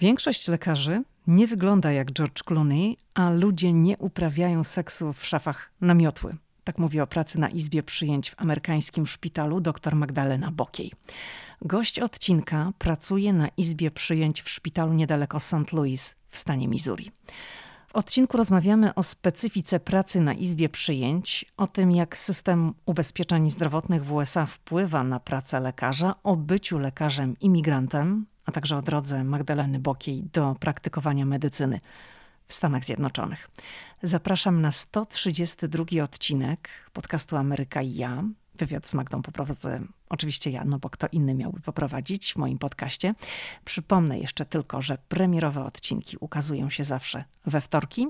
Większość lekarzy nie wygląda jak George Clooney, a ludzie nie uprawiają seksu w szafach na miotły. Tak mówi o pracy na izbie przyjęć w amerykańskim szpitalu dr Magdalena Bokiej. Gość odcinka pracuje na izbie przyjęć w szpitalu niedaleko St. Louis w stanie Missouri. W odcinku rozmawiamy o specyfice pracy na izbie przyjęć, o tym jak system ubezpieczeń zdrowotnych w USA wpływa na pracę lekarza, o byciu lekarzem imigrantem, a także o drodze Magdaleny Bokiej do praktykowania medycyny w Stanach Zjednoczonych. Zapraszam na 132 odcinek podcastu Ameryka i ja. Wywiad z Magdą poprowadzę oczywiście ja, no bo kto inny miałby poprowadzić w moim podcaście. Przypomnę jeszcze tylko, że premierowe odcinki ukazują się zawsze we wtorki,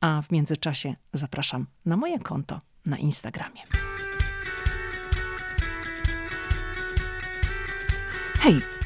a w międzyczasie zapraszam na moje konto na Instagramie. Hej,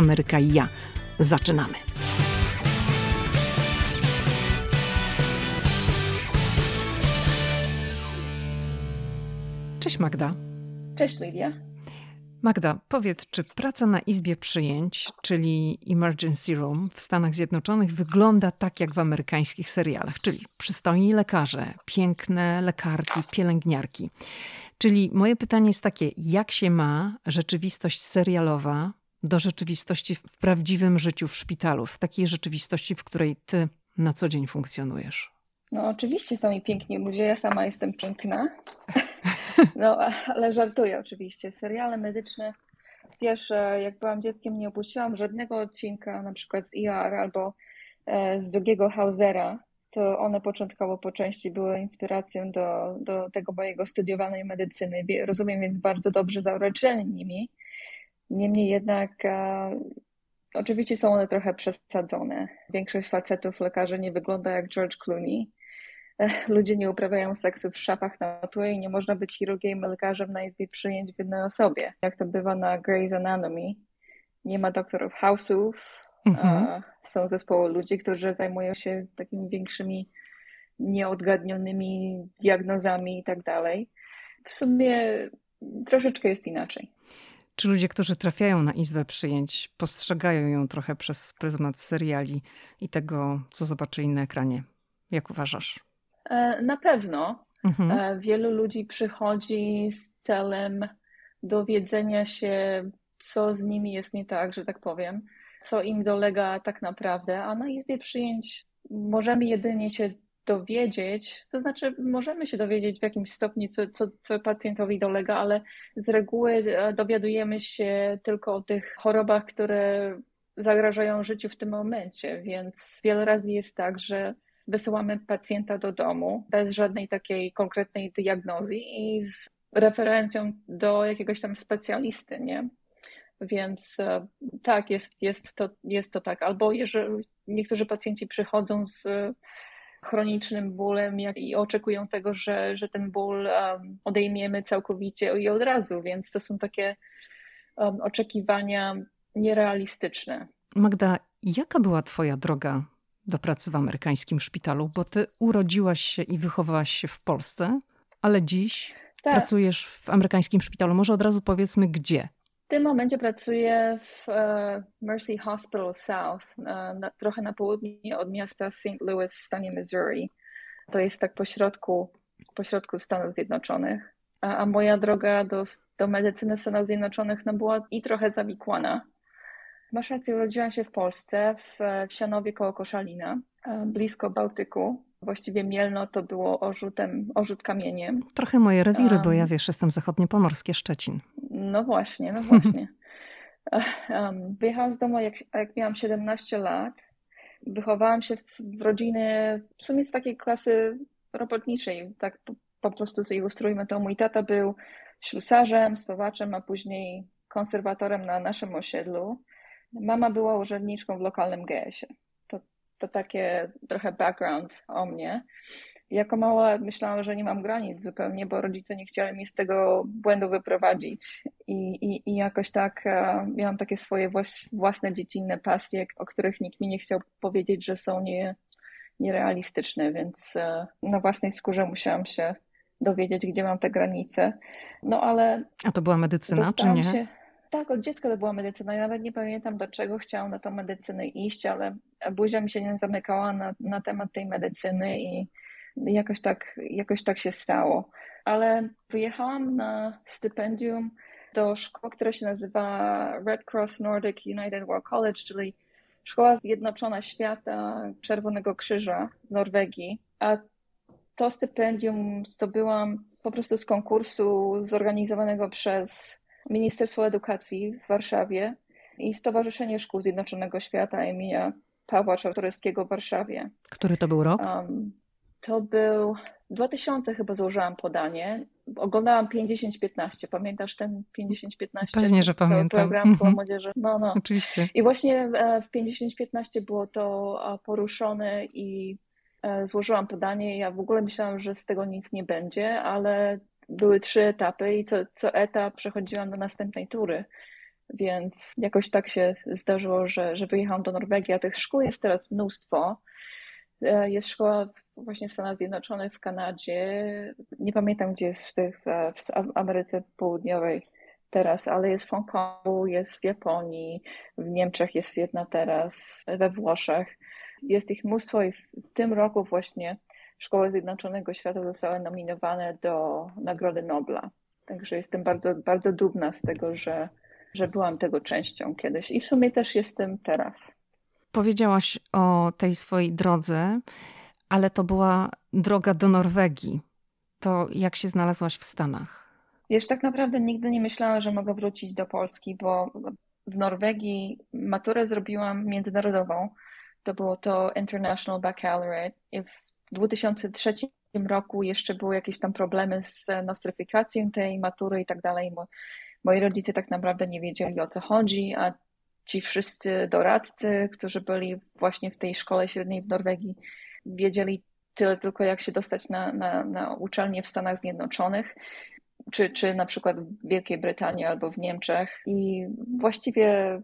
Ameryka i ja. Zaczynamy. Cześć Magda. Cześć Lidia. Magda, powiedz, czy praca na izbie przyjęć, czyli emergency room w Stanach Zjednoczonych wygląda tak jak w amerykańskich serialach, czyli przystojni lekarze, piękne lekarki, pielęgniarki. Czyli moje pytanie jest takie, jak się ma rzeczywistość serialowa do rzeczywistości w prawdziwym życiu w szpitalu, w takiej rzeczywistości, w której ty na co dzień funkcjonujesz? No oczywiście są mi piękni ludzie, ja sama jestem piękna. No, ale żartuję oczywiście. Seriale medyczne. Wiesz, jak byłam dzieckiem, nie opuściłam żadnego odcinka, na przykład z ER albo e, z drugiego Hausera. To one początkowo po części były inspiracją do, do tego mojego studiowanej medycyny. Rozumiem więc bardzo dobrze zaureczeni nimi. Niemniej jednak e, oczywiście są one trochę przesadzone. Większość facetów, lekarzy nie wygląda jak George Clooney ludzie nie uprawiają seksu w szafach na tłe i nie można być chirurgiem lekarzem na izbie przyjęć w jednej osobie. Jak to bywa na Grey's Anatomy. Nie ma doktorów house'ów, mhm. są zespoły ludzi, którzy zajmują się takimi większymi nieodgadnionymi diagnozami i tak dalej. W sumie troszeczkę jest inaczej. Czy ludzie, którzy trafiają na izbę przyjęć, postrzegają ją trochę przez pryzmat seriali i tego, co zobaczyli na ekranie? Jak uważasz? E, na pewno mhm. E, wielu ludzi przychodzi z celem dowiedzenia się, co z nimi jest nie tak, że tak powiem, co im dolega tak naprawdę, a na izbie przyjęć możemy jedynie się dowiedzieć, to znaczy możemy się dowiedzieć w jakimś stopniu, co, co, co pacjentowi dolega, ale z reguły e, dowiadujemy się tylko o tych chorobach, które zagrażają życiu w tym momencie, więc wiele razy jest tak, że wysyłamy pacjenta do domu bez żadnej takiej konkretnej diagnozy i z referencją do jakiegoś tam specjalisty, nie? Więc e, tak, jest, jest, to, jest to tak. Albo jeżeli niektórzy pacjenci przychodzą z chronicznym bólem i oczekują tego, że, że ten ból odejmiemy całkowicie i od razu, więc to są takie oczekiwania nierealistyczne. Magda, jaka była Twoja droga do pracy w amerykańskim szpitalu, bo ty urodziłaś się i wychowałaś się w Polsce, ale dziś tak. pracujesz w amerykańskim szpitalu. Może od razu powiedzmy gdzie. Tym momencie pracuję w uh, Mercy Hospital South, uh, na, trochę na południe od miasta St. Louis w stanie Missouri. To jest tak pośrodku, pośrodku Stanów Zjednoczonych. A, a moja droga do, do medycyny w Stanach Zjednoczonych no, była i trochę zawikłana Masz rację, urodziłam się w Polsce, w, w Sianowie koło Koszalina, e, blisko Bałtyku. Właściwie Mielno to było orzutem, orzut kamieniem. Trochę moje rewiry, um, bo ja wiesz, jestem zachodniopomorskie Szczecin. No właśnie, no właśnie. um, wyjechałam z domu jak, jak miałam 17 lat. Wychowałam się w, w rodzinie w sumie z takiej klasy robotniczej. Tak po, po prostu zilustrujmy to. Mój tata był ślusarzem, spawaczem, a później konserwatorem na naszym osiedlu. Mama była urzędniczką w lokalnym GS-ie. To takie trochę background o mnie. Jako mała myślałam, że nie mam granic zupełnie, bo rodzice nie chcieli mnie z tego błędu wyprowadzić. I, i, i jakoś tak e, miałam takie swoje własne dziecinne pasje, o których nikt mi nie chciał powiedzieć, że są nie, nierealistyczne, więc e, na własnej skórze musiałam się dowiedzieć, gdzie mam te granice. No ale. A to była medycyna, czy nie? Się... Tak, od dziecka to była medycyna. Ja nawet nie pamiętam, dlaczego chciałam na tą medycynę iść, ale buzia mi się nie zamykała na, na temat tej medycyny i jakoś tak, jakoś tak się stało. Ale wyjechałam na stypendium do szkoły, która się nazywa Red Cross Nordic United World College, czyli Szkoła Zjednoczona Świata Czerwonego Krzyża w Norwegii. A to stypendium zdobyłam po prostu z konkursu zorganizowanego przez Ministerstwo Edukacji w Warszawie i Stowarzyszenie Szkół Zjednoczonego Świata imienia Pawła Czartoryskiego w Warszawie. Który to był rok? Um, to był 2000 chyba złożyłam podanie. Oglądałam 50-15. Pamiętasz ten 50-15? Pewnie, że pamiętam. Program mm -hmm. młodzieży. No, no. Oczywiście. I właśnie e, w 50-15 było to poruszone i e, złożyłam podanie. Ja w ogóle myślałam, że z tego nic nie będzie, ale były trzy etapy i co, co etap przechodziłam do następnej tury. Więc jakoś tak się zdarzyło, że, że wyjechałam do Norwegii, a tych szkół jest teraz mnóstwo. E, jest szkoła właśnie w Stanach Zjednoczonych, w Kanadzie. Nie pamiętam, gdzie jest w, tych, e, w Ameryce Południowej teraz, ale jest w Hongkongu, jest w Japonii, w Niemczech jest jedna teraz, we Włoszech. Jest ich mnóstwo i w tym roku właśnie Szkoły Zjednoczonego Świata zostały nominowane do Nagrody Nobla. Także jestem bardzo, bardzo dumna z tego, że, że byłam tego częścią kiedyś i w sumie też jestem teraz. Powiedziałaś o tej swojej drodze, ale to była droga do Norwegii. To jak się znalazłaś w Stanach? Wiesz, tak naprawdę nigdy nie myślałam, że mogę wrócić do Polski, bo w Norwegii maturę zrobiłam międzynarodową. To było to International Baccalaureate. I w 2003 roku jeszcze były jakieś tam problemy z nostryfikacją tej matury i tak dalej. Moi rodzice tak naprawdę nie wiedzieli o co chodzi, a ci wszyscy doradcy, którzy byli właśnie w tej szkole średniej w Norwegii, wiedzieli tyle tylko, jak się dostać na, na, na uczelnię w Stanach Zjednoczonych, czy, czy na przykład w Wielkiej Brytanii albo w Niemczech. I właściwie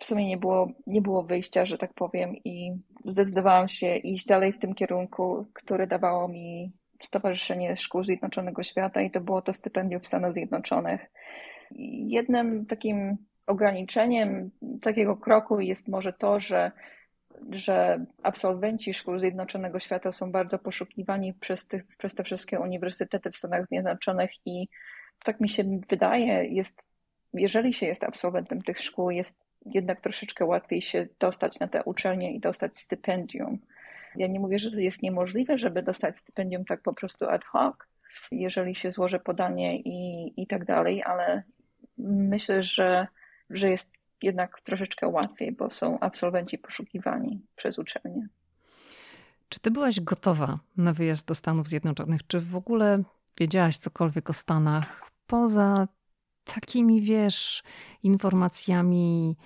w sumie nie było, nie było wyjścia, że tak powiem, i zdecydowałam się iść dalej w tym kierunku, który dawało mi Stowarzyszenie Szkół Zjednoczonego Świata, i to było to stypendium w Stanach Zjednoczonych. Jednym takim ograniczeniem takiego kroku jest może to, że, że absolwenci szkół Zjednoczonego Świata są bardzo poszukiwani przez, tych, przez te wszystkie uniwersytety w Stanach Zjednoczonych i tak mi się wydaje, jest, jeżeli się jest absolwentem tych szkół, jest jednak troszeczkę łatwiej się dostać na te uczelnie i dostać stypendium. Ja nie mówię, że to jest niemożliwe, żeby dostać stypendium tak po prostu ad hoc, jeżeli się złoży podanie i, i tak dalej, ale myślę, że że jest jednak troszeczkę łatwiej, bo są absolwenci poszukiwani przez uczelnię. Czy ty byłaś gotowa na wyjazd do Stanów Zjednoczonych? Czy w ogóle wiedziałaś cokolwiek o Stanach poza takimi, wiesz, informacjami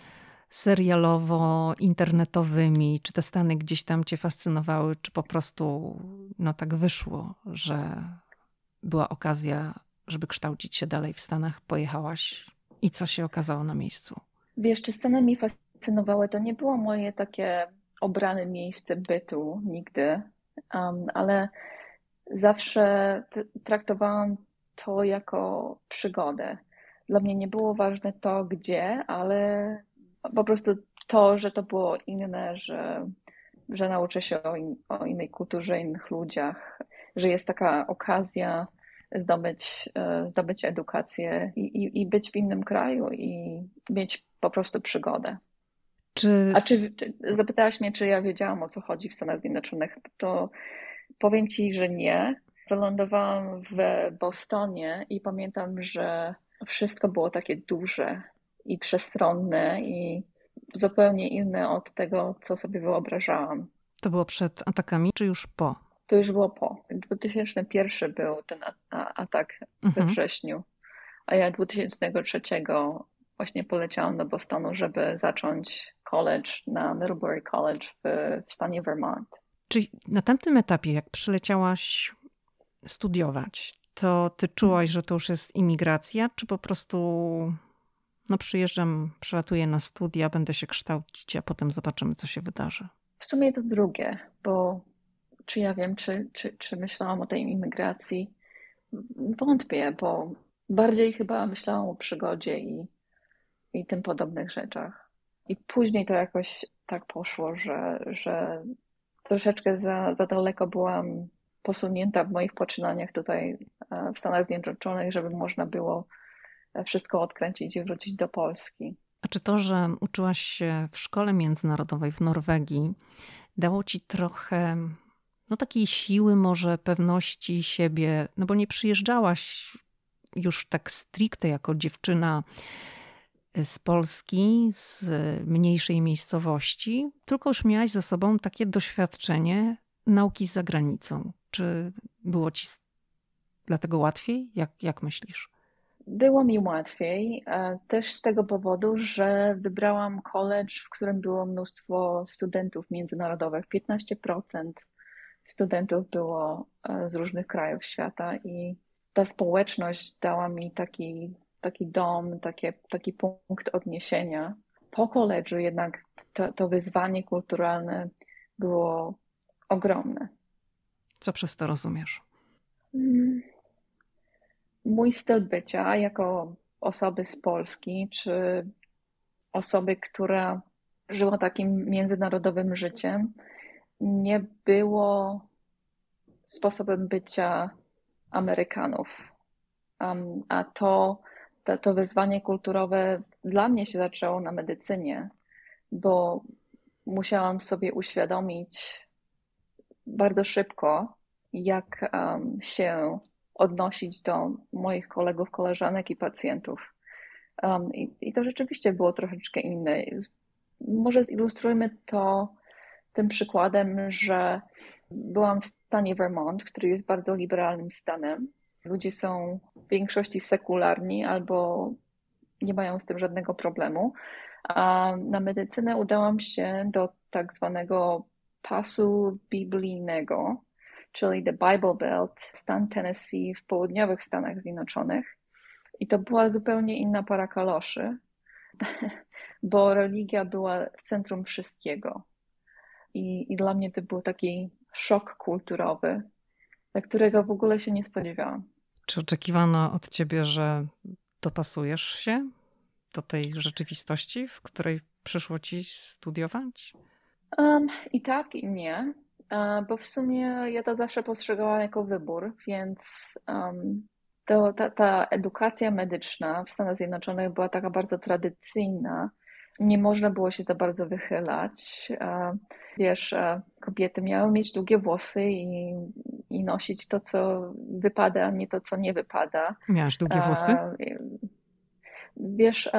serialowo-internetowymi? Czy te Stany gdzieś tam cię fascynowały, czy po prostu no tak wyszło, że była okazja, żeby kształcić się dalej w Stanach? Pojechałaś i co się okazało na miejscu? Wiesz, czy sceny mi fascynowały, to nie było moje takie obrane miejsce bytu nigdy, um, ale zawsze traktowałam to jako przygodę. Dla mnie nie było ważne to, gdzie, ale po prostu to, że to było inne, że, że nauczę się o, in, o innej kulturze, innych ludziach, że jest taka okazja zdobyć, e, zdobyć edukację i, i, i być w innym kraju i mieć po prostu przygodę. Czy... A czy, czy, zapytałaś mnie, czy ja wiedziałam o co chodzi w Stanach Zjednoczonych? To powiem ci, że nie. Wylądowałam w Bostonie i pamiętam, że wszystko było takie duże i przestronne i zupełnie inne od tego, co sobie wyobrażałam. To było przed atakami, czy już po? To już było po. 2001 był ten atak we mhm. wrześniu, a ja 2003 właśnie poleciałam do Bostonu, żeby zacząć college na Middlebury College w, w stanie Vermont. Czyli na tamtym etapie, jak przyleciałaś studiować, to ty czułaś, że to już jest imigracja, czy po prostu no przyjeżdżam, przylatuję na studia, będę się kształcić, a potem zobaczymy, co się wydarzy? W sumie to drugie, bo czy ja wiem, czy, czy, czy myślałam o tej imigracji? Wątpię, bo bardziej chyba myślałam o przygodzie i, i tym podobnych rzeczach. I później to jakoś tak poszło, że, że troszeczkę za, za daleko byłam posunięta w moich poczynaniach tutaj w Stanach Zjednoczonych, żeby można było e, wszystko odkręcić i wrócić do Polski. A czy to, że uczyłaś się w szkole międzynarodowej w Norwegii, dało ci trochę no, takiej siły, może pewności siebie? No bo nie przyjeżdżałaś już tak stricte jako dziewczyna z Polski, z mniejszej miejscowości, tylko już miałaś ze sobą takie doświadczenie nauki za granicą. Czy było ci dlatego łatwiej? Jak, jak myślisz? Było mi łatwiej, e, też z tego powodu, że wybrałam college, w którym było mnóstwo studentów międzynarodowych. 15% studentów było e, z różnych krajów świata i ta społeczność dała mi taki, taki dom, takie, taki punkt odniesienia. Po koledżu jednak to, to wyzwanie kulturalne było ogromne. Co przez to rozumiesz? Mm. Mój styl bycia jako osoby z Polski, czy osoby, która żyła takim międzynarodowym życiem, nie było sposobem bycia Amerykanów. Um, a to, to, to wyzwanie kulturowe dla mnie się zaczęło na medycynie, bo musiałam sobie uświadomić bardzo szybko, jak um, się odnosić do moich kolegów, koleżanek i pacjentów. Um, i, I to rzeczywiście było troszeczkę inne. Może zilustrujmy to tym przykładem, że byłam w stanie Vermont, który jest bardzo liberalnym stanem. Ludzie są w większości sekularni albo nie mają z tym żadnego problemu. A na medycynę udałam się do tak zwanego pasu biblijnego, czyli The Bible Belt, stan Tennessee w południowych Stanach Zjednoczonych. I to była zupełnie inna para kaloszy, bo religia była w centrum wszystkiego. I, I dla mnie to był taki szok kulturowy, na którego w ogóle się nie spodziewałam. Czy oczekiwano od ciebie, że dopasujesz się do tej rzeczywistości, w której przyszło ci studiować? Um, I tak, i nie. E, bo w sumie ja to zawsze postrzegałam jako wybór, więc um, to, ta, ta edukacja medyczna w Stanach Zjednoczonych była taka bardzo tradycyjna. Nie można było się za bardzo wychylać. E, wiesz, e, kobiety miały mieć długie włosy i, i nosić to, co wypada, a nie to, co nie wypada. Miałaś długie włosy? Wiesz,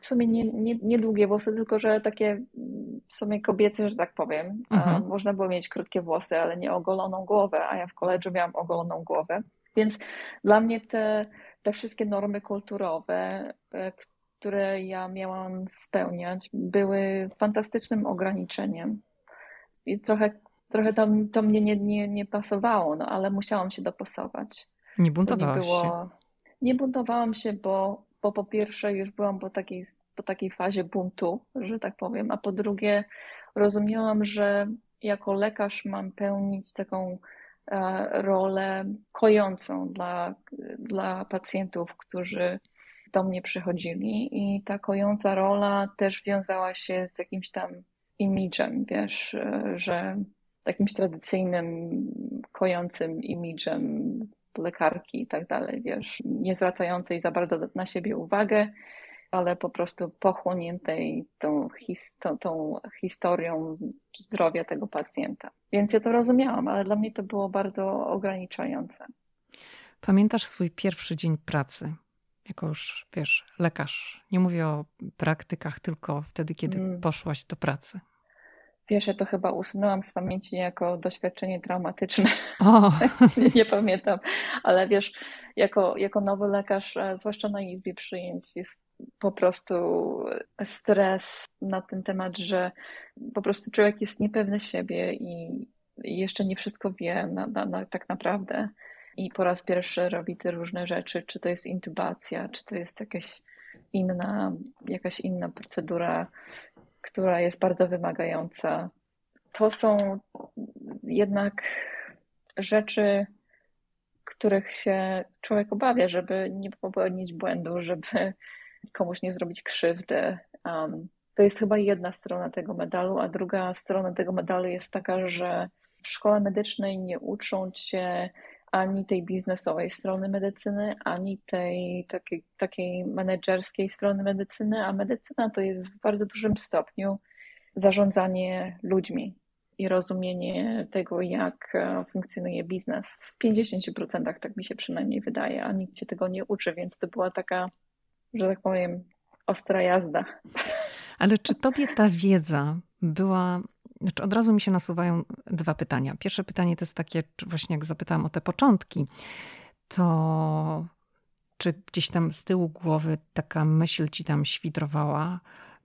w sumie nie, nie, nie długie włosy, tylko że takie w sumie kobiece, że tak powiem. Mhm. Można było mieć krótkie włosy, ale nie ogoloną głowę, a ja w koledżu miałam ogoloną głowę. Więc dla mnie te, te wszystkie normy kulturowe, e, które ja miałam spełniać, były fantastycznym ograniczeniem. I trochę, trochę to, to mnie nie, nie, nie pasowało, no ale musiałam się dopasować. Nie buntowałaś nie było... się? Nie buntowałam się, bo bo po pierwsze już byłam po takiej, po takiej fazie buntu, że tak powiem, a po drugie rozumiałam, że jako lekarz mam pełnić taką e, rolę kojącą dla, dla pacjentów, którzy do mnie przychodzili. I ta kojąca rola też wiązała się z jakimś tam imidżem, wiesz, e, że jakimś tradycyjnym, kojącym imidżem lekarki i tak dalej, wiesz, nie zwracającej za bardzo na siebie uwagę, ale po prostu pochłoniętej tą, his, tą, tą historią zdrowia tego pacjenta. Więc ja to rozumiałam, ale dla mnie to było bardzo ograniczające. Pamiętasz swój pierwszy dzień pracy? Jako już, wiesz, lekarz. Nie mówię o praktykach, tylko wtedy, kiedy mm. poszłaś do pracy. Pierwsze to chyba usunęłam z pamięci jako doświadczenie traumatyczne. Oh. nie, nie, pamiętam, ale wiesz, jako, jako nowy lekarz, e, zwłaszcza na izbie przyjęć, jest po prostu stres na ten temat, że po prostu człowiek jest niepewny siebie i jeszcze nie wszystko wie na, na, na, tak naprawdę. I po raz pierwszy robi te różne rzeczy, czy to jest intubacja, czy to jest jakaś inna, jakaś inna procedura, która jest bardzo wymagająca. To są jednak rzeczy, których się człowiek obawia, żeby nie popełnić błędu, żeby komuś nie zrobić krzywdy. Um, to jest chyba jedna strona tego medalu, a druga strona tego medalu jest taka, że w szkole medycznej nie uczą cię ani tej biznesowej strony medycyny, ani tej takiej, takiej menedżerskiej strony medycyny, a medycyna to jest w bardzo dużym stopniu zarządzanie ludźmi i rozumienie tego, jak e, funkcjonuje biznes. W 50% tak mi się przynajmniej wydaje, a nikt cię tego nie uczy, więc to była taka, że tak powiem, ostra jazda. Ale czy tobie ta wiedza była znaczy od razu mi się nasuwają dwa pytania. Pierwsze pytanie to jest takie, właśnie jak zapytałam o te początki, to czy gdzieś tam z tyłu głowy taka myśl ci tam świdrowała?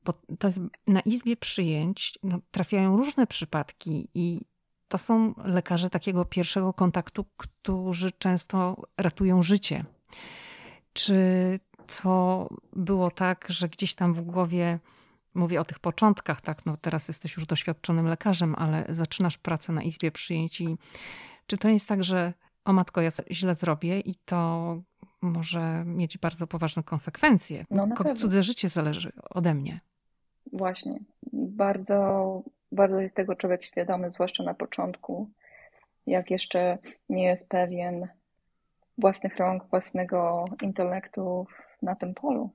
Bo to jest, na izbie przyjęć no, trafiają różne przypadki i to są lekarze takiego pierwszego kontaktu, którzy często ratują życie. Czy to było tak, że gdzieś tam w głowie Mówię o tych początkach, tak, no teraz jesteś już doświadczonym lekarzem, ale zaczynasz pracę na izbie przyjęć i czy to jest tak, że o matko, ja źle zrobię i to może mieć bardzo poważne konsekwencje. No, Cudze życie zależy ode mnie. Właśnie. Bardzo, bardzo jest tego człowiek świadomy, zwłaszcza na początku, jak jeszcze nie jest pewien własnych rąk, własnego intelektu na tym polu.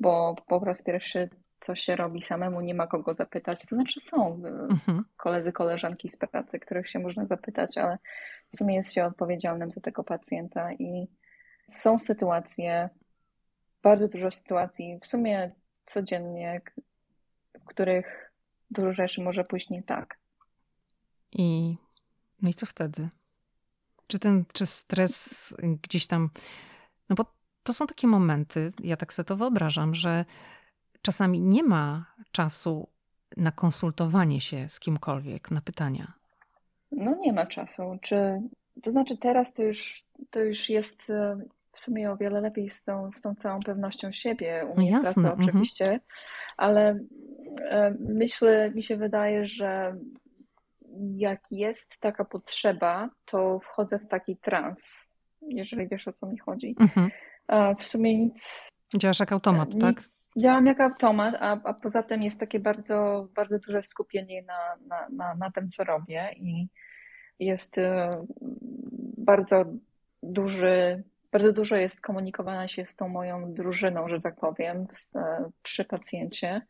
Bo po raz pierwszy co się robi samemu, nie ma kogo zapytać. To znaczy są mhm. koledzy, koleżanki z pracy, których się można zapytać, ale w sumie jest się odpowiedzialnym za tego pacjenta i są sytuacje, bardzo dużo sytuacji, w sumie codziennie, w których dużo rzeczy może pójść nie tak. I no i co wtedy? Czy ten, czy stres gdzieś tam, no bo to są takie momenty, ja tak sobie to wyobrażam, że czasami nie ma czasu na konsultowanie się z kimkolwiek, na pytania. No nie ma czasu. Czy, to znaczy teraz to już, to już jest e, w sumie o wiele lepiej z tą, z tą całą pewnością siebie u mnie Jasne. praca mhm. oczywiście, ale e, myślę, mi się wydaje, że jak jest taka potrzeba, to wchodzę w taki trans, jeżeli wiesz o co mi chodzi. Mhm. W sumie nic. Działasz jak automat, nic, tak? Działam jak automat, a, a poza tym jest takie bardzo, bardzo duże skupienie na, na, na, na tym, co robię i jest e, bardzo duży, bardzo dużo jest komunikowania się z tą moją drużyną, że tak powiem, e, przy pacjencie.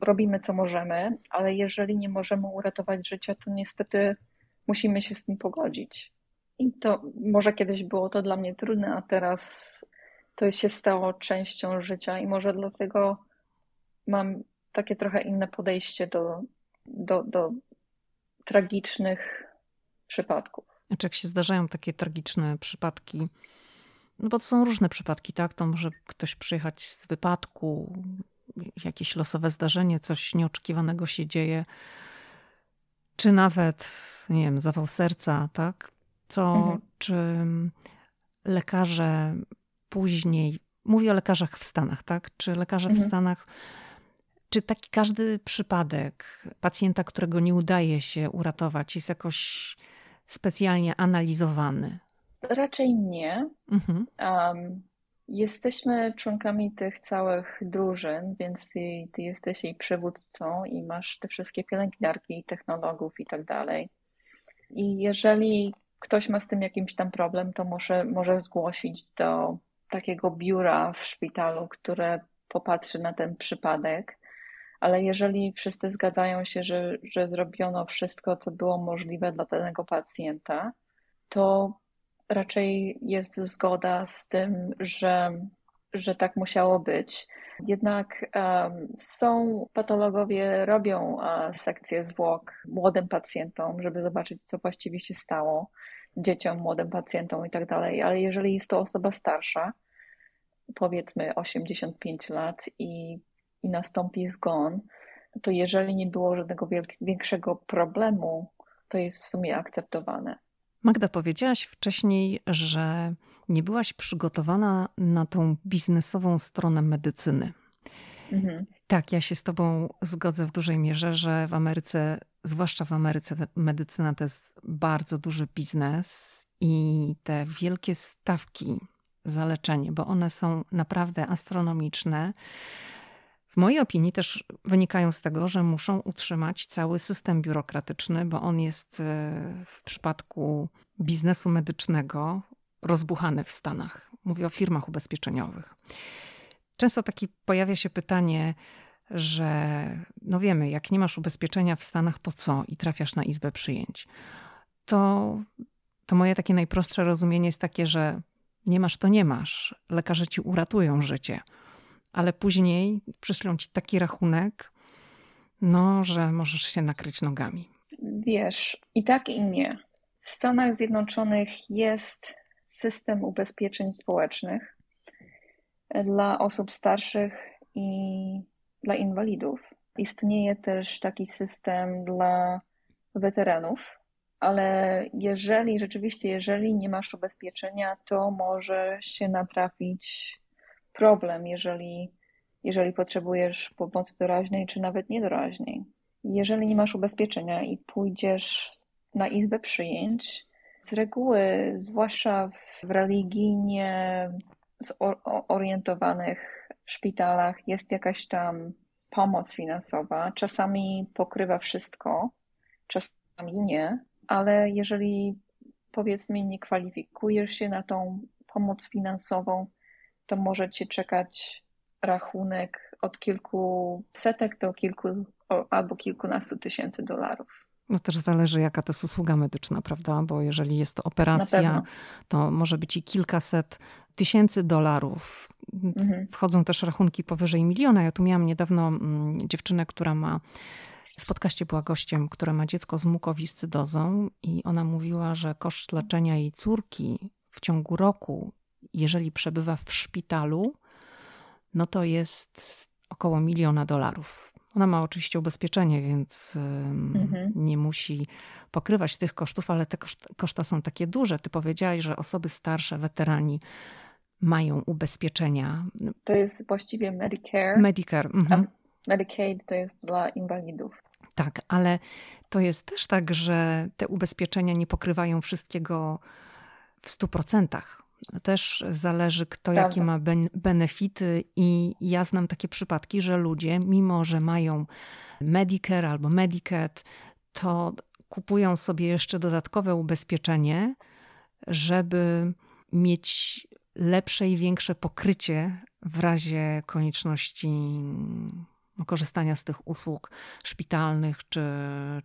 Robimy co możemy, ale jeżeli nie możemy uratować życia, to niestety musimy się z tym pogodzić. I to może kiedyś było to dla mnie trudne, a teraz to się stało częścią życia i może dlatego mam takie trochę inne podejście do, do, do tragicznych przypadków. Znaczy, jak się zdarzają takie tragiczne przypadki, no bo to są różne przypadki, tak? To może ktoś przyjechać z wypadku, jakieś losowe zdarzenie, coś nieoczekiwanego się dzieje, czy nawet, nie wiem, zawał serca, tak? To mhm. czy lekarze później, mówię o lekarzach w Stanach, tak? Czy lekarze mhm. w Stanach, czy taki każdy przypadek pacjenta, którego nie udaje się uratować, jest jakoś specjalnie analizowany? Raczej nie. Mhm. Um, jesteśmy członkami tych całych drużyn, więc ty, ty jesteś jej przywódcą i masz te wszystkie pielęgniarki technologów i tak dalej. I jeżeli ktoś ma z tym jakimś tam problem, to może, może zgłosić do takiego biura w szpitalu, które popatrzy na ten przypadek, ale jeżeli wszyscy zgadzają się, że, że zrobiono wszystko, co było możliwe dla danego pacjenta, to raczej jest zgoda z tym, że, że tak musiało być. Jednak um, są patologowie, robią uh, sekcję zwłok młodym pacjentom, żeby zobaczyć, co właściwie się stało dzieciom, młodym pacjentom i tak dalej, ale jeżeli jest to osoba starsza, powiedzmy 85 lat i, i nastąpi zgon, to jeżeli nie było żadnego większego problemu, to jest w sumie akceptowane. Magda, powiedziałaś wcześniej, że nie byłaś przygotowana na tą biznesową stronę medycyny. Mhm. Tak, ja się z Tobą zgodzę w dużej mierze, że w Ameryce, zwłaszcza w Ameryce, medycyna to jest bardzo duży biznes i te wielkie stawki za leczenie, bo one są naprawdę astronomiczne. W mojej opinii też wynikają z tego, że muszą utrzymać cały system biurokratyczny, bo on jest e, w przypadku biznesu medycznego rozbuchany w Stanach. Mówię o firmach ubezpieczeniowych. Często taki pojawia się pytanie, że no wiemy, jak nie masz ubezpieczenia w Stanach, to co? I trafiasz na izbę przyjęć. To, to moje takie najprostsze rozumienie jest takie, że nie masz, to nie masz. Lekarze ci uratują życie ale później przyślą ci taki rachunek, no, że możesz się nakryć nogami. Wiesz, i tak i nie. W Stanach Zjednoczonych jest system ubezpieczeń społecznych dla osób starszych i dla inwalidów. Istnieje też taki system dla weteranów, ale jeżeli rzeczywiście, jeżeli nie masz ubezpieczenia, to może się natrafić problem, jeżeli, jeżeli potrzebujesz pomocy doraźnej, czy nawet niedoraźnej. Jeżeli nie masz ubezpieczenia i pójdziesz na izbę przyjęć, z reguły, zwłaszcza w religijnie zorientowanych szpitalach, jest jakaś tam pomoc finansowa. Czasami pokrywa wszystko, czasami nie, ale jeżeli powiedzmy nie kwalifikujesz się na tą pomoc finansową, to może cię czekać rachunek od kilku setek do kilku albo kilkunastu tysięcy dolarów. No też zależy, jaka to jest usługa medyczna, prawda? Bo jeżeli jest to operacja, to może być i kilkaset tysięcy dolarów. Mhm. Wchodzą też rachunki powyżej miliona. Ja tu miałam niedawno mm, dziewczynę, która ma w podcaście była gościem, która ma dziecko z mukowiscydozą i ona mówiła, że koszt leczenia jej córki w ciągu roku jeżeli przebywa w szpitalu, no to jest około miliona dolarów. Ona ma oczywiście ubezpieczenie, więc mhm. nie musi pokrywać tych kosztów, ale te koszta są takie duże. Ty powiedziałaś, że osoby starsze, weterani mają ubezpieczenia. To jest właściwie Medicare. Medicare. Mhm. Medicaid to jest dla inwalidów. Tak, ale to jest też tak, że te ubezpieczenia nie pokrywają wszystkiego w 100% też zależy, kto Prawda. jakie ma benefity, i ja znam takie przypadki, że ludzie, mimo że mają Medicare albo Medicaid, to kupują sobie jeszcze dodatkowe ubezpieczenie, żeby mieć lepsze i większe pokrycie w razie konieczności no, korzystania z tych usług szpitalnych czy,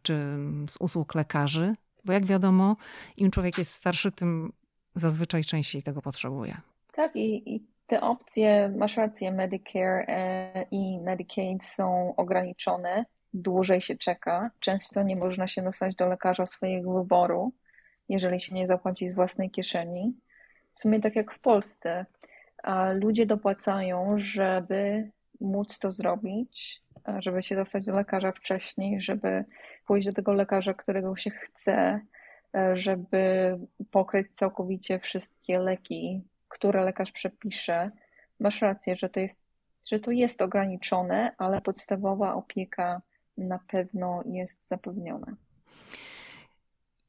czy z usług lekarzy. Bo jak wiadomo, im człowiek jest starszy, tym zazwyczaj częściej tego potrzebuje. Tak, i, i te opcje, masz rację, Medicare e, i Medicaid są ograniczone, dłużej się czeka. Często nie można się dostać do lekarza swojego wyboru, jeżeli się nie zapłaci z własnej kieszeni. W sumie tak jak w Polsce. Ludzie dopłacają, żeby móc to zrobić, żeby się dostać do lekarza wcześniej, żeby pójść do tego lekarza, którego się chce, E, żeby pokryć całkowicie wszystkie leki, które lekarz przepisze. Masz rację, że to jest, że to jest ograniczone, ale podstawowa opieka na pewno jest zapewniona.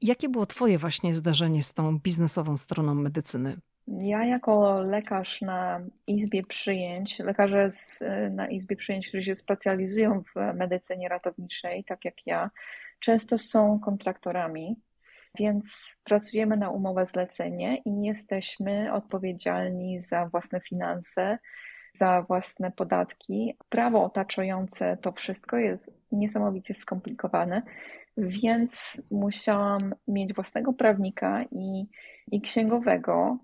Jakie było Twoje właśnie zdarzenie z tą biznesową stroną medycyny? Ja jako lekarz na izbie przyjęć, lekarze z, na izbie przyjęć, którzy się specjalizują w medycynie ratowniczej, tak jak ja, często są kontraktorami więc pracujemy na umowę zlecenie i jesteśmy odpowiedzialni za własne finanse, za własne podatki. Prawo otaczające to wszystko jest niesamowicie skomplikowane, więc musiałam mieć własnego prawnika i, i księgowego,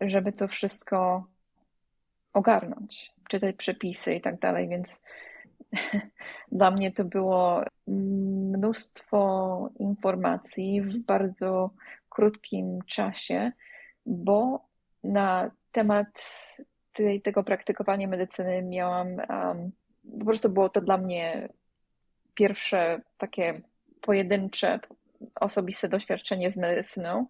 żeby to wszystko ogarnąć, czytać przepisy i tak dalej, więc Dla mnie to było mnóstwo informacji w bardzo krótkim czasie, bo na temat tej, tego praktykowania medycyny miałam, um, po prostu było to dla mnie pierwsze takie pojedyncze, osobiste doświadczenie z medycyną.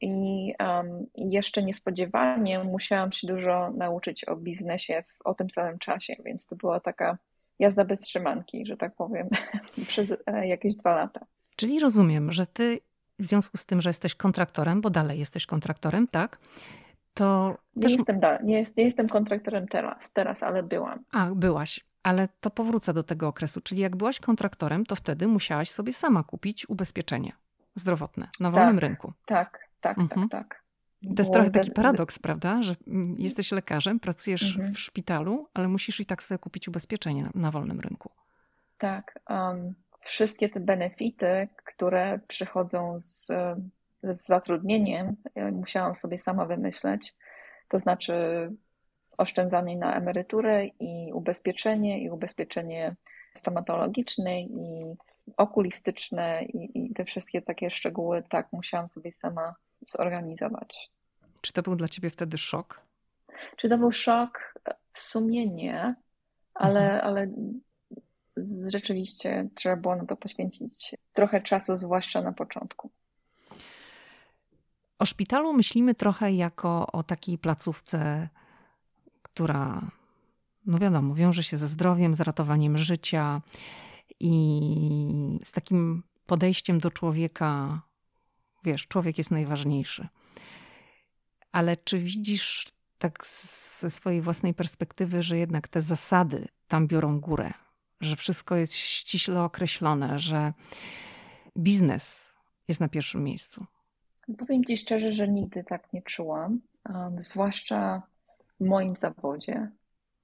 I um, jeszcze niespodziewanie musiałam się dużo nauczyć o biznesie w, o tym samym czasie, więc to była taka jazda bez trzymanki, że tak powiem, przez e, jakieś dwa lata. Czyli rozumiem, że ty w związku z tym, że jesteś kontraktorem, bo dalej jesteś kontraktorem, tak? To nie, też... jestem, nie, jest, nie jestem kontraktorem teraz, teraz, ale byłam. A, byłaś. Ale to powrócę do tego okresu. Czyli jak byłaś kontraktorem, to wtedy musiałaś sobie sama kupić ubezpieczenie zdrowotne na wolnym tak, rynku. Tak, tak, mhm. tak, tak. To jest trochę taki paradoks, prawda? Że jesteś lekarzem, pracujesz mhm. w szpitalu, ale musisz i tak sobie kupić ubezpieczenie na wolnym rynku. Tak. Um, wszystkie te benefity, które przychodzą z, z zatrudnieniem, musiałam sobie sama wymyśleć. To znaczy oszczędzanie na emeryturę i ubezpieczenie, i ubezpieczenie stomatologiczne, i okulistyczne, i, i te wszystkie takie szczegóły, tak musiałam sobie sama zorganizować. Czy to był dla ciebie wtedy szok? Czy to był szok? W sumie nie, ale, mhm. ale rzeczywiście trzeba było na to poświęcić trochę czasu, zwłaszcza na początku. O szpitalu myślimy trochę jako o takiej placówce, która, no wiadomo, wiąże się ze zdrowiem, z ratowaniem życia i z takim podejściem do człowieka. Wiesz, człowiek jest najważniejszy. Ale czy widzisz tak ze swojej własnej perspektywy, że jednak te zasady tam biorą górę? że wszystko jest ściśle określone, że biznes jest na pierwszym miejscu? Powiem Ci szczerze, że nigdy tak nie czułam, um, zwłaszcza w moim zawodzie.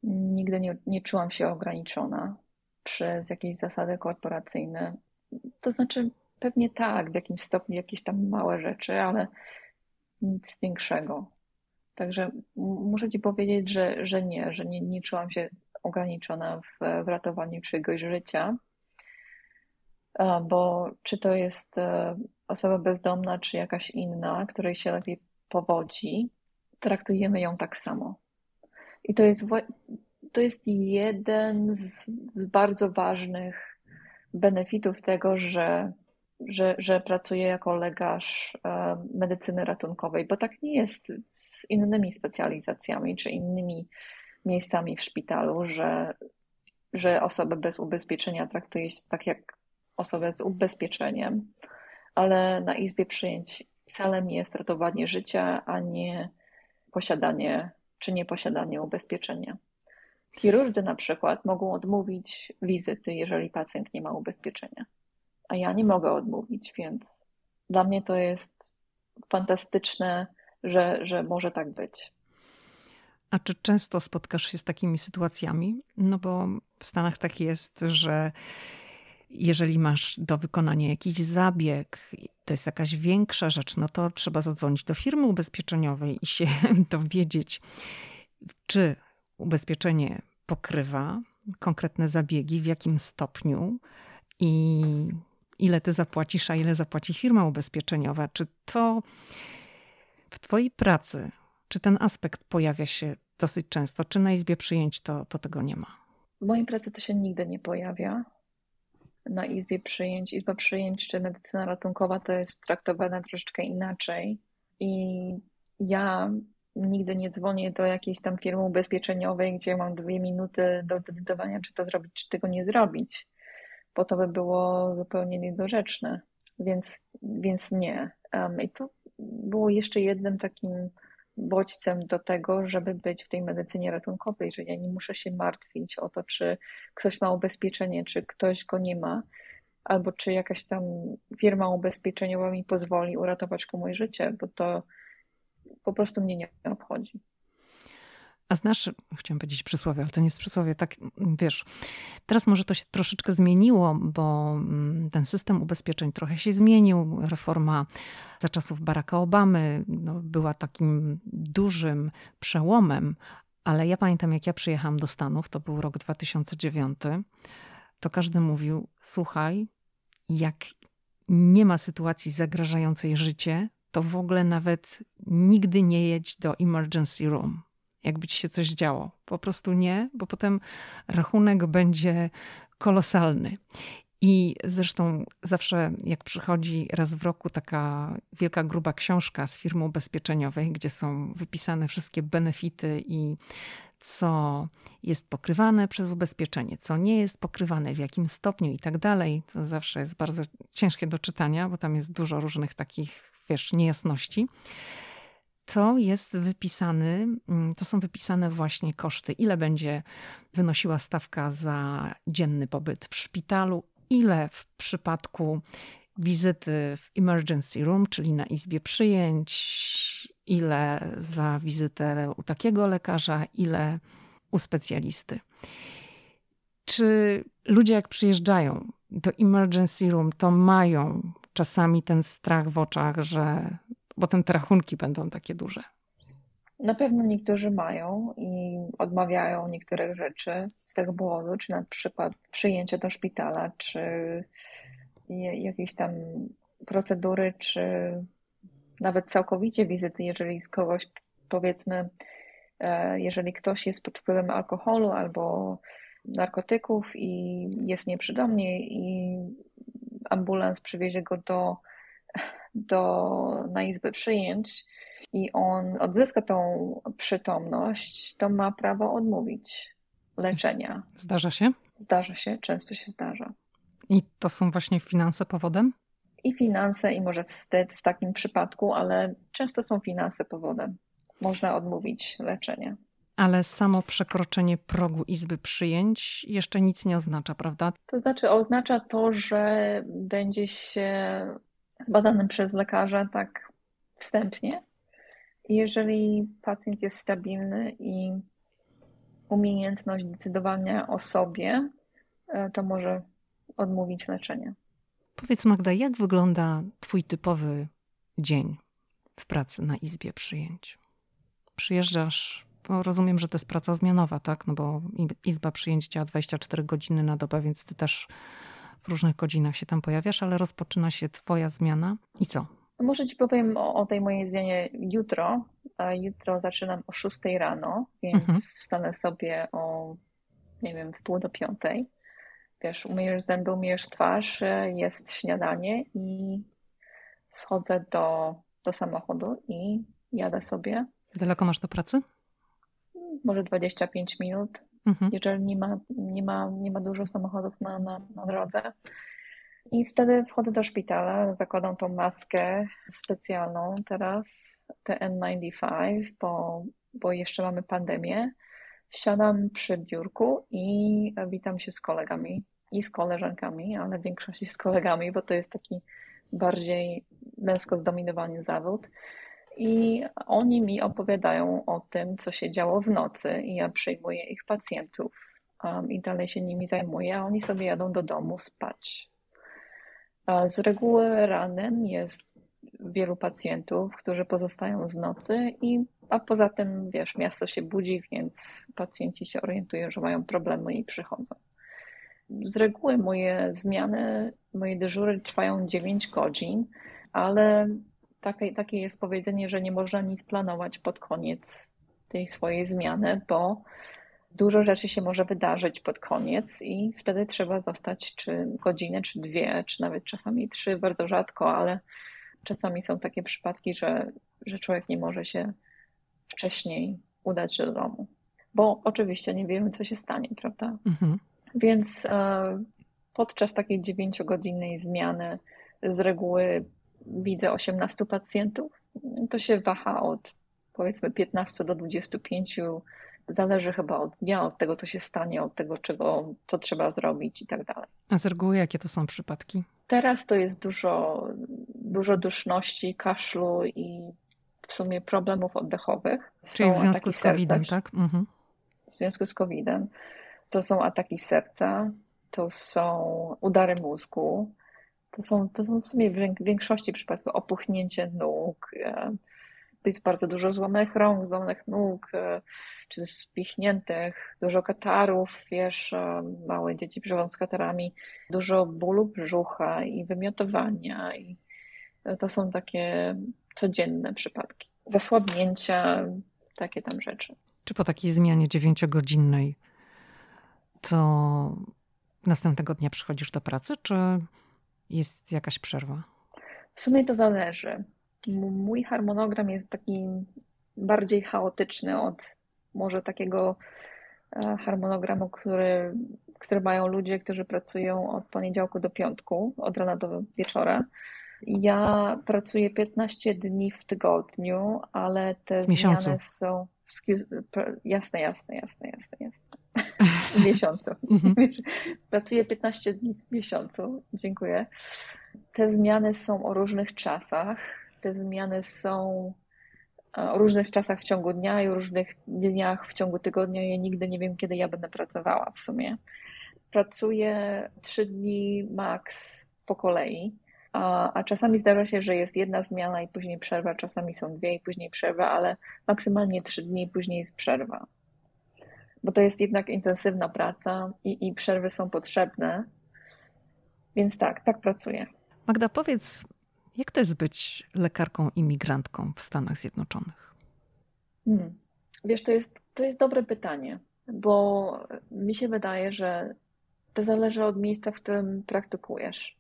Nigdy nie, nie czułam się ograniczona przez jakieś zasady korporacyjne. To znaczy, pewnie tak, w jakimś stopniu jakieś tam małe rzeczy, ale nic większego. Także muszę Ci powiedzieć, że, że nie, że nie, nie czułam się ograniczona w, w ratowaniu czyjegoś życia, bo czy to jest e, osoba bezdomna, czy jakaś inna, której się lepiej powodzi, traktujemy ją tak samo. I to jest, to jest jeden z bardzo ważnych benefitów tego, że, że, że jako lekarz e, medycyny ratunkowej, bo tak nie jest z innymi specjalizacjami czy innymi miejscami w szpitalu, że, że osobę bez ubezpieczenia traktuje się tak jak osobę z ubezpieczeniem, ale na izbie przyjęć celem jest ratowanie życia, a nie posiadanie czy nieposiadanie ubezpieczenia. Chirurdzy na przykład mogą odmówić wizyty, jeżeli pacjent nie ma ubezpieczenia, a ja nie mogę odmówić, więc dla mnie to jest fantastyczne, że, że może tak być. A czy często spotkasz się z takimi sytuacjami? No bo w Stanach tak jest, że jeżeli masz do wykonania jakiś zabieg, to jest jakaś większa rzecz, no to trzeba zadzwonić do firmy ubezpieczeniowej i się dowiedzieć, czy ubezpieczenie pokrywa konkretne zabiegi, w jakim stopniu i ile ty zapłacisz, a ile zapłaci firma ubezpieczeniowa. Czy to w twojej pracy czy ten aspekt pojawia się dosyć często? Czy na izbie przyjęć to, to tego nie ma? W mojej pracy to się nigdy nie pojawia. Na izbie przyjęć, izba przyjęć czy medycyna ratunkowa to jest traktowane troszeczkę inaczej. I ja nigdy nie dzwonię do jakiejś tam firmy ubezpieczeniowej, gdzie mam dwie minuty do zdecydowania, czy to zrobić, czy tego nie zrobić, bo to by było zupełnie niedorzeczne. Więc, więc nie. Um, I to było jeszcze jednym takim bodźcem do tego, żeby być w tej medycynie ratunkowej, że ja nie muszę się martwić o to, czy ktoś ma ubezpieczenie, czy ktoś go nie ma, albo czy jakaś tam firma ubezpieczeniowa mi pozwoli uratować komuś życie, bo to po prostu mnie nie obchodzi. A znasz, chciałam powiedzieć przysłowie, ale to nie jest przysłowie, tak wiesz, teraz może to się troszeczkę zmieniło, bo mm, ten system ubezpieczeń trochę się zmienił. Reforma za czasów Baracka Obamy no, była takim dużym przełomem, ale ja pamiętam, jak ja przyjechałam do Stanów, to był rok 2009, to każdy mówił: Słuchaj, jak nie ma sytuacji zagrażającej życie, to w ogóle nawet nigdy nie jedź do emergency room jakby ci się coś działo. Po prostu nie, bo potem rachunek będzie kolosalny. I zresztą zawsze, jak przychodzi raz w roku taka wielka, gruba książka z firmy ubezpieczeniowej, gdzie są wypisane wszystkie benefity i co jest pokrywane przez ubezpieczenie, co nie jest pokrywane, w jakim stopniu i tak dalej, to zawsze jest bardzo ciężkie do czytania, bo tam jest dużo różnych takich, wiesz, niejasności. To jest wypisany, mm, to są wypisane właśnie koszty, ile będzie wynosiła stawka za dzienny pobyt w szpitalu, ile w przypadku wizyty w emergency room, czyli na izbie przyjęć, ile za wizytę u takiego lekarza, ile u specjalisty. Czy ludzie, jak przyjeżdżają do emergency room, to mają czasami ten strach w oczach, że potem te rachunki będą takie duże? Na pewno niektórzy mają i odmawiają niektórych rzeczy z tego powodu, czy na przykład przyjęcie do szpitala, czy jakieś tam procedury, czy nawet całkowicie wizyty, jeżeli z kogoś, powiedzmy, e, jeżeli ktoś jest pod wpływem alkoholu albo narkotyków i jest nieprzydomny i ambulans przywiezie go do, do, na izbę przyjęć i on odzyska tą przytomność, to ma prawo odmówić leczenia. Zdarza się? Zdarza się, często się zdarza. I to są właśnie finanse powodem? I finanse, i może wstyd w takim przypadku, ale często są finanse powodem. Można odmówić leczenie. Ale samo przekroczenie progu izby przyjęć jeszcze nic nie oznacza, prawda? To znaczy, oznacza to, że będzie się zbadanym przez lekarza tak wstępnie. Jeżeli pacjent jest stabilny i umiejętność decydowania o sobie, e, to może odmówić leczenia. Powiedz Magda, jak wygląda Twój typowy dzień w pracy na izbie przyjęć? Przyjeżdżasz, rozumiem, że to jest praca zmianowa, tak? No bo izba przyjęć działa 24 godziny na dobę, więc Ty też w różnych godzinach się tam pojawiasz, ale rozpoczyna się Twoja zmiana i co? Może Ci powiem o, o tej mojej zmianie jutro. Jutro zaczynam o 6 rano, więc mhm. wstanę sobie o, nie wiem, w pół do piątej wiesz, umyjesz zęby, umyjesz twarz, e, jest śniadanie i schodzę do, do samochodu i jadę sobie. Daleko masz do pracy? Może 25 minut, mhm. jeżeli nie ma, nie, ma, nie ma dużo samochodów na, na, na drodze. I wtedy wchodzę do szpitala, zakładam tą maskę specjalną teraz, TN95, bo, bo jeszcze mamy pandemię. Siadam przy biurku i witam się z kolegami i z koleżankami, ale w większości z kolegami, bo to jest taki bardziej męsko zdominowany zawód. I oni mi opowiadają o tym, co się działo w nocy, i ja przyjmuję ich pacjentów um, i dalej się nimi zajmuję, a oni sobie jadą do domu spać. Z reguły ranem jest wielu pacjentów, którzy pozostają z nocy, i, a poza tym, wiesz, miasto się budzi, więc pacjenci się orientują, że mają problemy i przychodzą z reguły moje zmiany, moje dyżury trwają 9 godzin, ale takie, takie jest powiedzenie, że nie można nic planować pod koniec tej swojej zmiany, bo dużo rzeczy się może wydarzyć pod koniec i wtedy trzeba zostać czy godzinę, czy dwie, czy nawet czasami trzy, bardzo rzadko, ale czasami są takie przypadki, że, że człowiek nie może się wcześniej udać do domu. Bo oczywiście nie wiemy, co się stanie, prawda? Mhm. Więc e, podczas takiej dziewięciogodzinnej zmiany z reguły widzę 18 pacjentów. To się waha od powiedzmy 15 do 25. Zależy chyba od dnia, od tego, co się stanie, od tego, czego, co trzeba zrobić i tak dalej. A z reguły jakie to są przypadki? Teraz to jest dużo, dużo duszności, kaszlu i w sumie problemów oddechowych. Czyli są w związku z COVID-em, tak? Mhm. W związku z COVID-em to są ataki serca, to są udary mózgu, to są, to są w sumie w większości przypadków opuchnięcie nóg, e, jest bardzo dużo złamanych rąk, złamanych nóg, e, czy spichniętych, dużo katarów, wiesz, e, małe dzieci przychodzą z katarami, dużo bólu brzucha i wymiotowania i to są takie codzienne przypadki. Zasłabnięcia, takie tam rzeczy. Czy po takiej zmianie dziewięciogodzinnej to następnego dnia przychodzisz do pracy, czy jest jakaś przerwa? W sumie to zależy. Mój harmonogram jest taki bardziej chaotyczny od może takiego e, harmonogramu, który, który mają ludzie, którzy pracują od poniedziałku do piątku, od rana do wieczora. Ja pracuję 15 dni w tygodniu, ale te zmiany są. Jasne, jasne, jasne, jasne, jasne. W miesiącu. Mhm. Pracuję 15 dni w miesiącu. Dziękuję. Te zmiany są o różnych czasach. Te zmiany są o różnych czasach w ciągu dnia i o różnych dniach w ciągu tygodnia. Ja nigdy nie wiem, kiedy ja będę pracowała w sumie. Pracuję trzy dni max po kolei, a, a czasami zdarza się, że jest jedna zmiana i później przerwa, czasami są dwie i później przerwa, ale maksymalnie trzy dni i później jest przerwa. Bo to jest jednak intensywna praca i, i przerwy są potrzebne. Więc tak, tak pracuję. Magda, powiedz, jak to jest być lekarką imigrantką w Stanach Zjednoczonych? Hmm. Wiesz, to jest, to jest dobre pytanie, bo mi się wydaje, że to zależy od miejsca, w którym praktykujesz.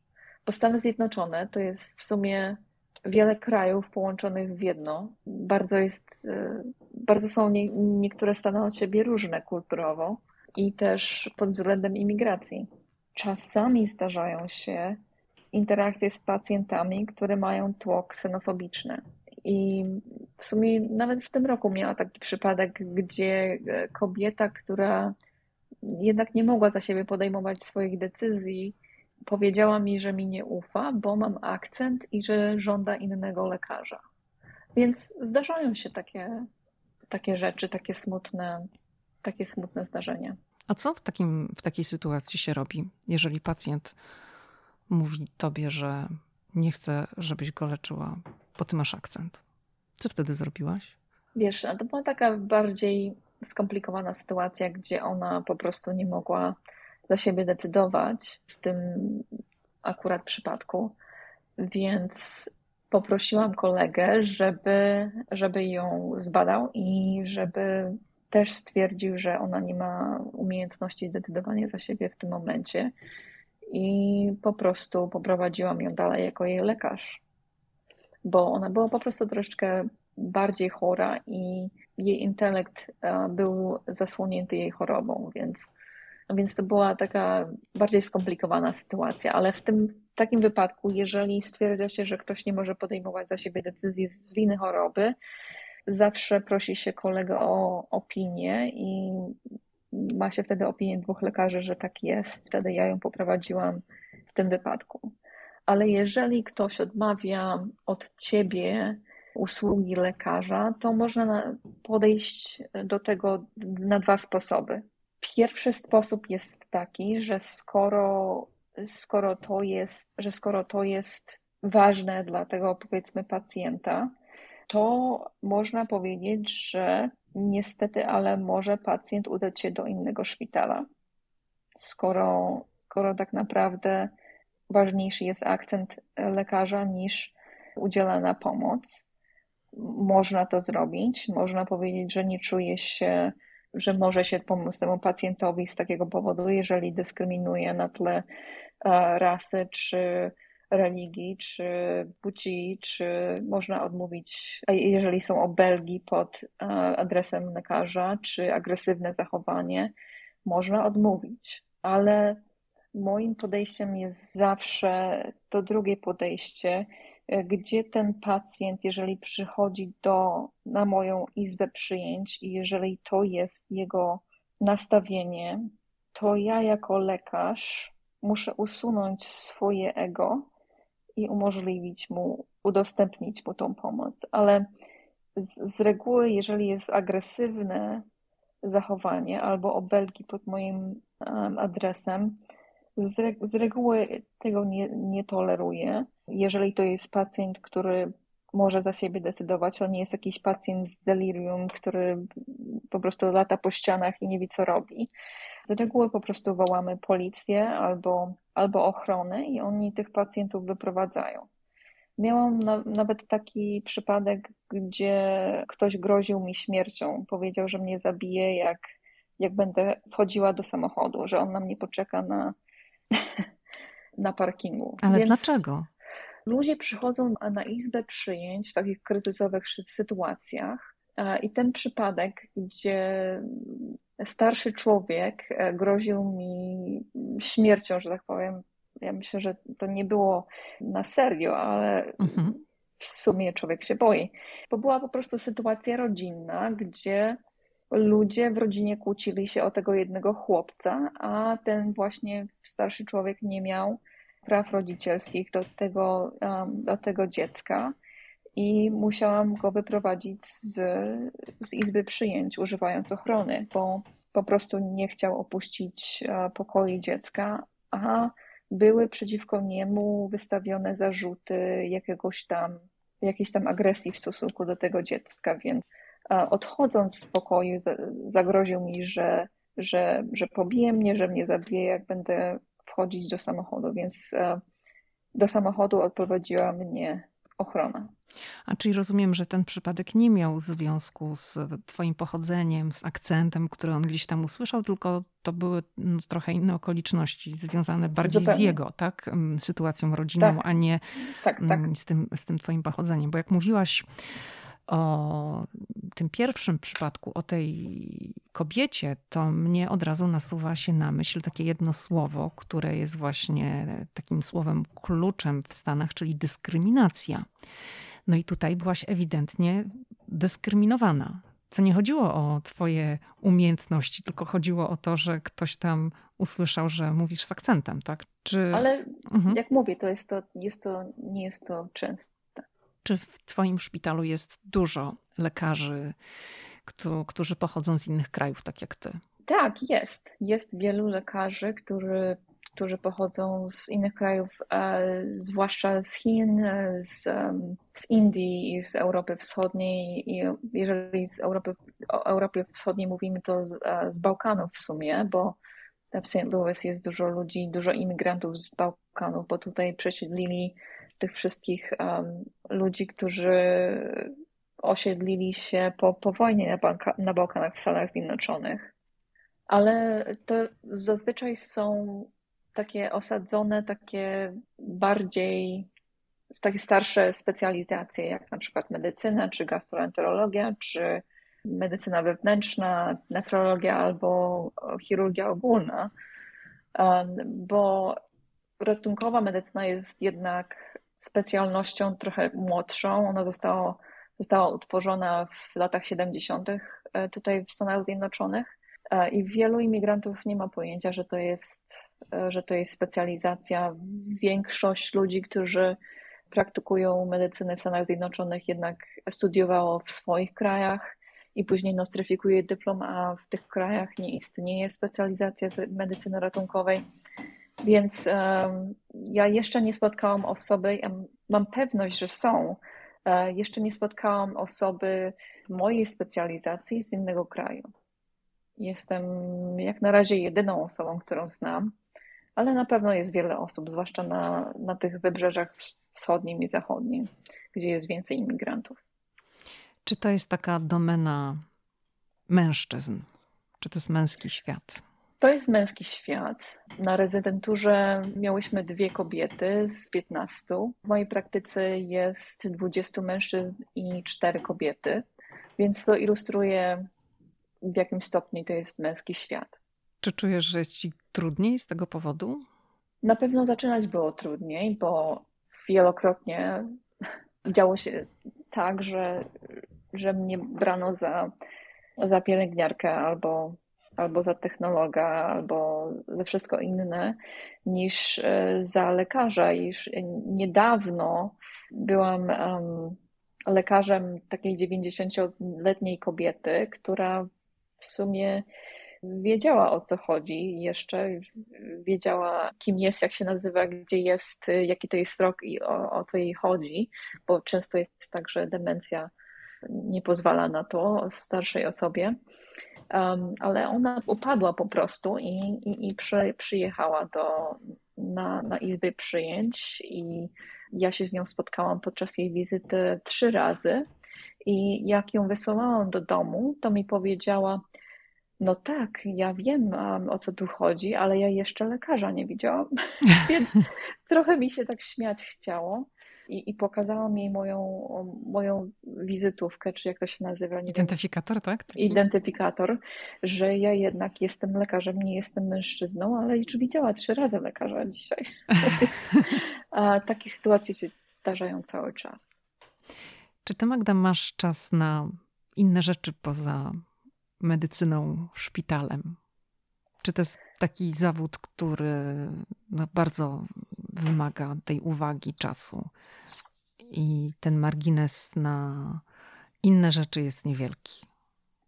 Bo Stany Zjednoczone to jest w sumie wiele krajów połączonych w jedno. Bardzo, jest, e, bardzo są nie, niektóre stany od siebie różne kulturowo i też pod względem imigracji. Czasami zdarzają się interakcje z pacjentami, które mają tło ksenofobiczne. I w sumie nawet w tym roku miała taki przypadek, gdzie e, kobieta, która jednak nie mogła za siebie podejmować swoich decyzji, powiedziała mi, że mi nie ufa, bo mam akcent i że żąda innego lekarza. Więc zdarzają się takie, takie rzeczy, takie smutne, takie smutne zdarzenia. A co w, takim, w takiej sytuacji się robi, jeżeli pacjent mówi tobie, że nie chce, żebyś go leczyła, bo ty masz akcent. Co wtedy zrobiłaś? Wiesz, to była taka bardziej skomplikowana sytuacja, gdzie ona po prostu nie mogła za siebie decydować w tym akurat przypadku, więc poprosiłam kolegę, żeby, żeby ją zbadał i żeby też stwierdził, że ona nie ma umiejętności decydowania za siebie w tym momencie. I po prostu poprowadziłam ją dalej jako jej lekarz, bo ona była po prostu troszeczkę bardziej chora i jej intelekt e, był zasłonięty jej chorobą, więc, więc to była taka bardziej skomplikowana sytuacja, ale w tym w takim wypadku, jeżeli stwierdza się, że ktoś nie może podejmować za siebie decyzji z winy choroby, zawsze prosi się kolegę o opinię i ma się wtedy opinię dwóch lekarzy, że tak jest, wtedy ja ją poprowadziłam w tym wypadku. Ale jeżeli ktoś odmawia od ciebie usługi lekarza, to można podejść do tego na dwa sposoby. Pierwszy sposób jest taki, że skoro, skoro, to, jest, że skoro to jest ważne dla tego powiedzmy pacjenta, to można powiedzieć, że Niestety, ale może pacjent udać się do innego szpitala, skoro, skoro tak naprawdę ważniejszy jest akcent lekarza niż udzielana pomoc. Można to zrobić, można powiedzieć, że nie czuje się, że może się pomóc temu pacjentowi z takiego powodu, jeżeli dyskryminuje na tle e, rasy czy religii, czy płci, czy można odmówić, jeżeli są obelgi pod e, adresem lekarza, czy agresywne zachowanie, można odmówić. Ale moim podejściem jest zawsze to drugie podejście, e, gdzie ten pacjent, jeżeli przychodzi do, na moją izbę przyjęć i jeżeli to jest jego nastawienie, to ja jako lekarz muszę usunąć swoje ego i umożliwić mu, udostępnić mu tą pomoc. Ale z, z reguły, jeżeli jest agresywne zachowanie albo obelgi pod moim um, adresem, z, re, z reguły tego nie, nie toleruję. Jeżeli to jest pacjent, który może za siebie decydować, to nie jest jakiś pacjent z delirium, który po prostu lata po ścianach i nie wie, co robi. Z reguły po prostu wołamy policję albo, albo ochronę i oni tych pacjentów wyprowadzają. Miałam na, nawet taki przypadek, gdzie ktoś groził mi śmiercią. Powiedział, że mnie zabije, jak, jak będę wchodziła do samochodu, że on na mnie poczeka na, na parkingu. Ale Więc dlaczego? Ludzie przychodzą na izbę przyjęć w takich kryzysowych sytuacjach. I ten przypadek, gdzie starszy człowiek e, groził mi śmiercią, że tak powiem, ja myślę, że to nie było na serio, ale mhm. w sumie człowiek się boi. Bo była po prostu sytuacja rodzinna, gdzie ludzie w rodzinie kłócili się o tego jednego chłopca, a ten właśnie starszy człowiek nie miał praw rodzicielskich do tego, do tego dziecka i musiałam go wyprowadzić z, z izby przyjęć, używając ochrony, bo po prostu nie chciał opuścić pokoju dziecka, a były przeciwko niemu wystawione zarzuty jakiegoś tam, jakiejś tam agresji w stosunku do tego dziecka, więc odchodząc z pokoju zagroził mi, że, że, że pobije mnie, że mnie zabije, jak będę wchodzić do samochodu, więc do samochodu odprowadziła mnie ochrona. A czyli rozumiem, że ten przypadek nie miał związku z Twoim pochodzeniem, z akcentem, który on gdzieś tam usłyszał, tylko to były no, trochę inne okoliczności związane bardziej Zupełnie. z jego tak, sytuacją rodzinną, tak. a nie tak, tak. Z, tym, z tym Twoim pochodzeniem. Bo jak mówiłaś o tym pierwszym przypadku, o tej kobiecie, to mnie od razu nasuwa się na myśl takie jedno słowo, które jest właśnie takim słowem kluczem w Stanach, czyli dyskryminacja. No i tutaj byłaś ewidentnie dyskryminowana. Co nie chodziło o Twoje umiejętności, tylko chodziło o to, że ktoś tam usłyszał, że mówisz z akcentem, tak? Czy... Ale mhm. jak mówię, to jest to, jest to, nie jest to częste. Czy w Twoim szpitalu jest dużo lekarzy, którzy pochodzą z innych krajów, tak jak Ty? Tak, jest. Jest wielu lekarzy, którzy którzy pochodzą z innych krajów, e, zwłaszcza z Chin, z, z Indii i z Europy Wschodniej. I jeżeli z Europy, o Europie Wschodniej mówimy, to e, z Bałkanów w sumie, bo w St. Louis jest dużo ludzi, dużo imigrantów z Bałkanów, bo tutaj przesiedlili tych wszystkich um, ludzi, którzy osiedlili się po, po wojnie na, Balka, na Bałkanach w Stanach Zjednoczonych. Ale to zazwyczaj są takie osadzone, takie bardziej, takie starsze specjalizacje, jak na przykład medycyna, czy gastroenterologia, czy medycyna wewnętrzna, nefrologia albo chirurgia ogólna, bo ratunkowa medycyna jest jednak specjalnością trochę młodszą. Ona została, została utworzona w latach 70. E, tutaj w Stanach Zjednoczonych e, i wielu imigrantów nie ma pojęcia, że to jest E, że to jest specjalizacja. Większość ludzi, którzy praktykują medycynę w Stanach Zjednoczonych, jednak studiowało w swoich krajach i później nostryfikuje dyplom, a w tych krajach nie istnieje specjalizacja medycyny ratunkowej. Więc um, ja jeszcze nie spotkałam osoby, ja mam pewność, że są, e, jeszcze nie spotkałam osoby mojej specjalizacji z innego kraju. Jestem jak na razie jedyną osobą, którą znam ale na pewno jest wiele osób, zwłaszcza na, na tych wybrzeżach wschodnim i zachodnim, gdzie jest więcej imigrantów. Czy to jest taka domena mężczyzn? Czy to jest męski świat? To jest męski świat. Na rezydenturze miałyśmy dwie kobiety z 15. W mojej praktyce jest 20 mężczyzn i 4 kobiety, więc to ilustruje, w jakim stopniu to jest męski świat. Czy czujesz, że jest ci trudniej z tego powodu? Na pewno zaczynać było trudniej, bo wielokrotnie działo się tak, że, że mnie brano za, za pielęgniarkę albo, albo za technologa, albo za wszystko inne niż e, za lekarza. Już niedawno byłam um, lekarzem takiej 90-letniej kobiety, która w sumie wiedziała o co chodzi jeszcze, wiedziała kim jest, jak się nazywa, gdzie jest, jaki to jest rok i o, o co jej chodzi, bo często jest tak, że demencja nie pozwala na to starszej osobie. Um, ale ona upadła po prostu i, i, i przy, przyjechała do, na, na izbę przyjęć i ja się z nią spotkałam podczas jej wizyty trzy razy i jak ją wysyłałam do domu, to mi powiedziała, no tak, ja wiem um, o co tu chodzi, ale ja jeszcze lekarza nie widziałam, więc trochę mi się tak śmiać chciało. I, i pokazałam jej moją, moją wizytówkę, czy jak to się nazywa? Nie Identyfikator, wiem. tak? Taki? Identyfikator, że ja jednak jestem lekarzem, nie jestem mężczyzną, ale już widziała trzy razy lekarza dzisiaj. A takie sytuacje się zdarzają cały czas. Czy ty, Magda, masz czas na inne rzeczy poza medycyną, szpitalem? Czy to jest taki zawód, który no bardzo wymaga tej uwagi, czasu i ten margines na inne rzeczy jest niewielki?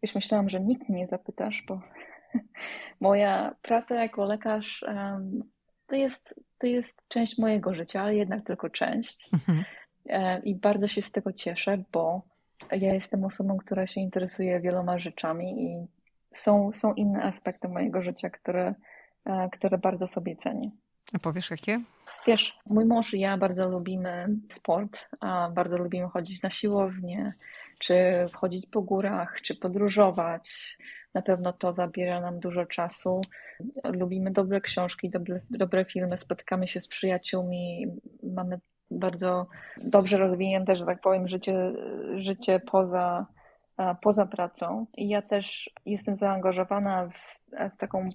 Już myślałam, że nikt mnie zapytasz, bo moja praca jako lekarz to jest, to jest część mojego życia, ale jednak tylko część. Mhm. E, I bardzo się z tego cieszę, bo ja jestem osobą, która się interesuje wieloma rzeczami i są, są inne aspekty mojego życia, które, e, które bardzo sobie cenię. A powiesz jakie? Wiesz, mój mąż i ja bardzo lubimy sport, a bardzo lubimy chodzić na siłownię, czy chodzić po górach, czy podróżować. Na pewno to zabiera nam dużo czasu. Lubimy dobre książki, dobre, dobre filmy, spotykamy się z przyjaciółmi, mamy bardzo dobrze rozwinięte, że tak powiem, życie, życie poza, poza pracą. I ja też jestem zaangażowana w, w taką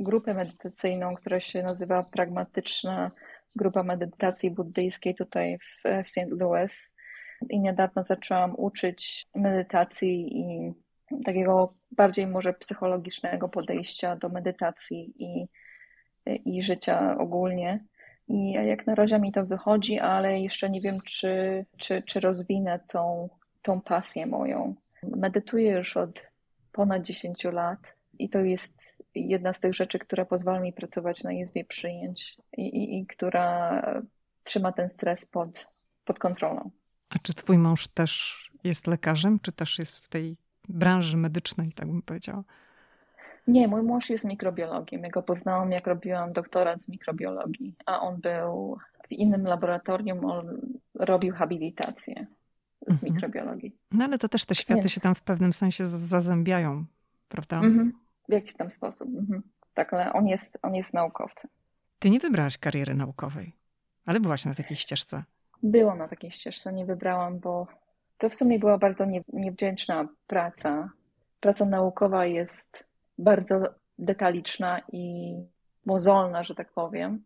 grupę medytacyjną, która się nazywa Pragmatyczna Grupa Medytacji Buddyjskiej tutaj w St. Louis. I niedawno zaczęłam uczyć medytacji i takiego bardziej może psychologicznego podejścia do medytacji i, i życia ogólnie. I jak na razie mi to wychodzi, ale jeszcze nie wiem, czy, czy, czy rozwinę tą, tą pasję moją. Medytuję już od ponad 10 lat i to jest jedna z tych rzeczy, która pozwala mi pracować na izbie przyjęć i, i, i która trzyma ten stres pod, pod kontrolą. A czy twój mąż też jest lekarzem, czy też jest w tej branży medycznej, tak bym powiedziała? Nie, mój mąż jest mikrobiologiem. Ja go poznałam, jak robiłam doktorat z mikrobiologii, a on był w innym laboratorium, on robił habilitację z mhm. mikrobiologii. No ale to też te światy Więc... się tam w pewnym sensie zazębiają, prawda? Mhm. W jakiś tam sposób. Mhm. Tak, ale on jest, on jest naukowcem. Ty nie wybrałaś kariery naukowej, ale byłaś na takiej ścieżce. Byłam na takiej ścieżce, nie wybrałam, bo to w sumie była bardzo nie, niewdzięczna praca. Praca naukowa jest bardzo detaliczna i mozolna, że tak powiem.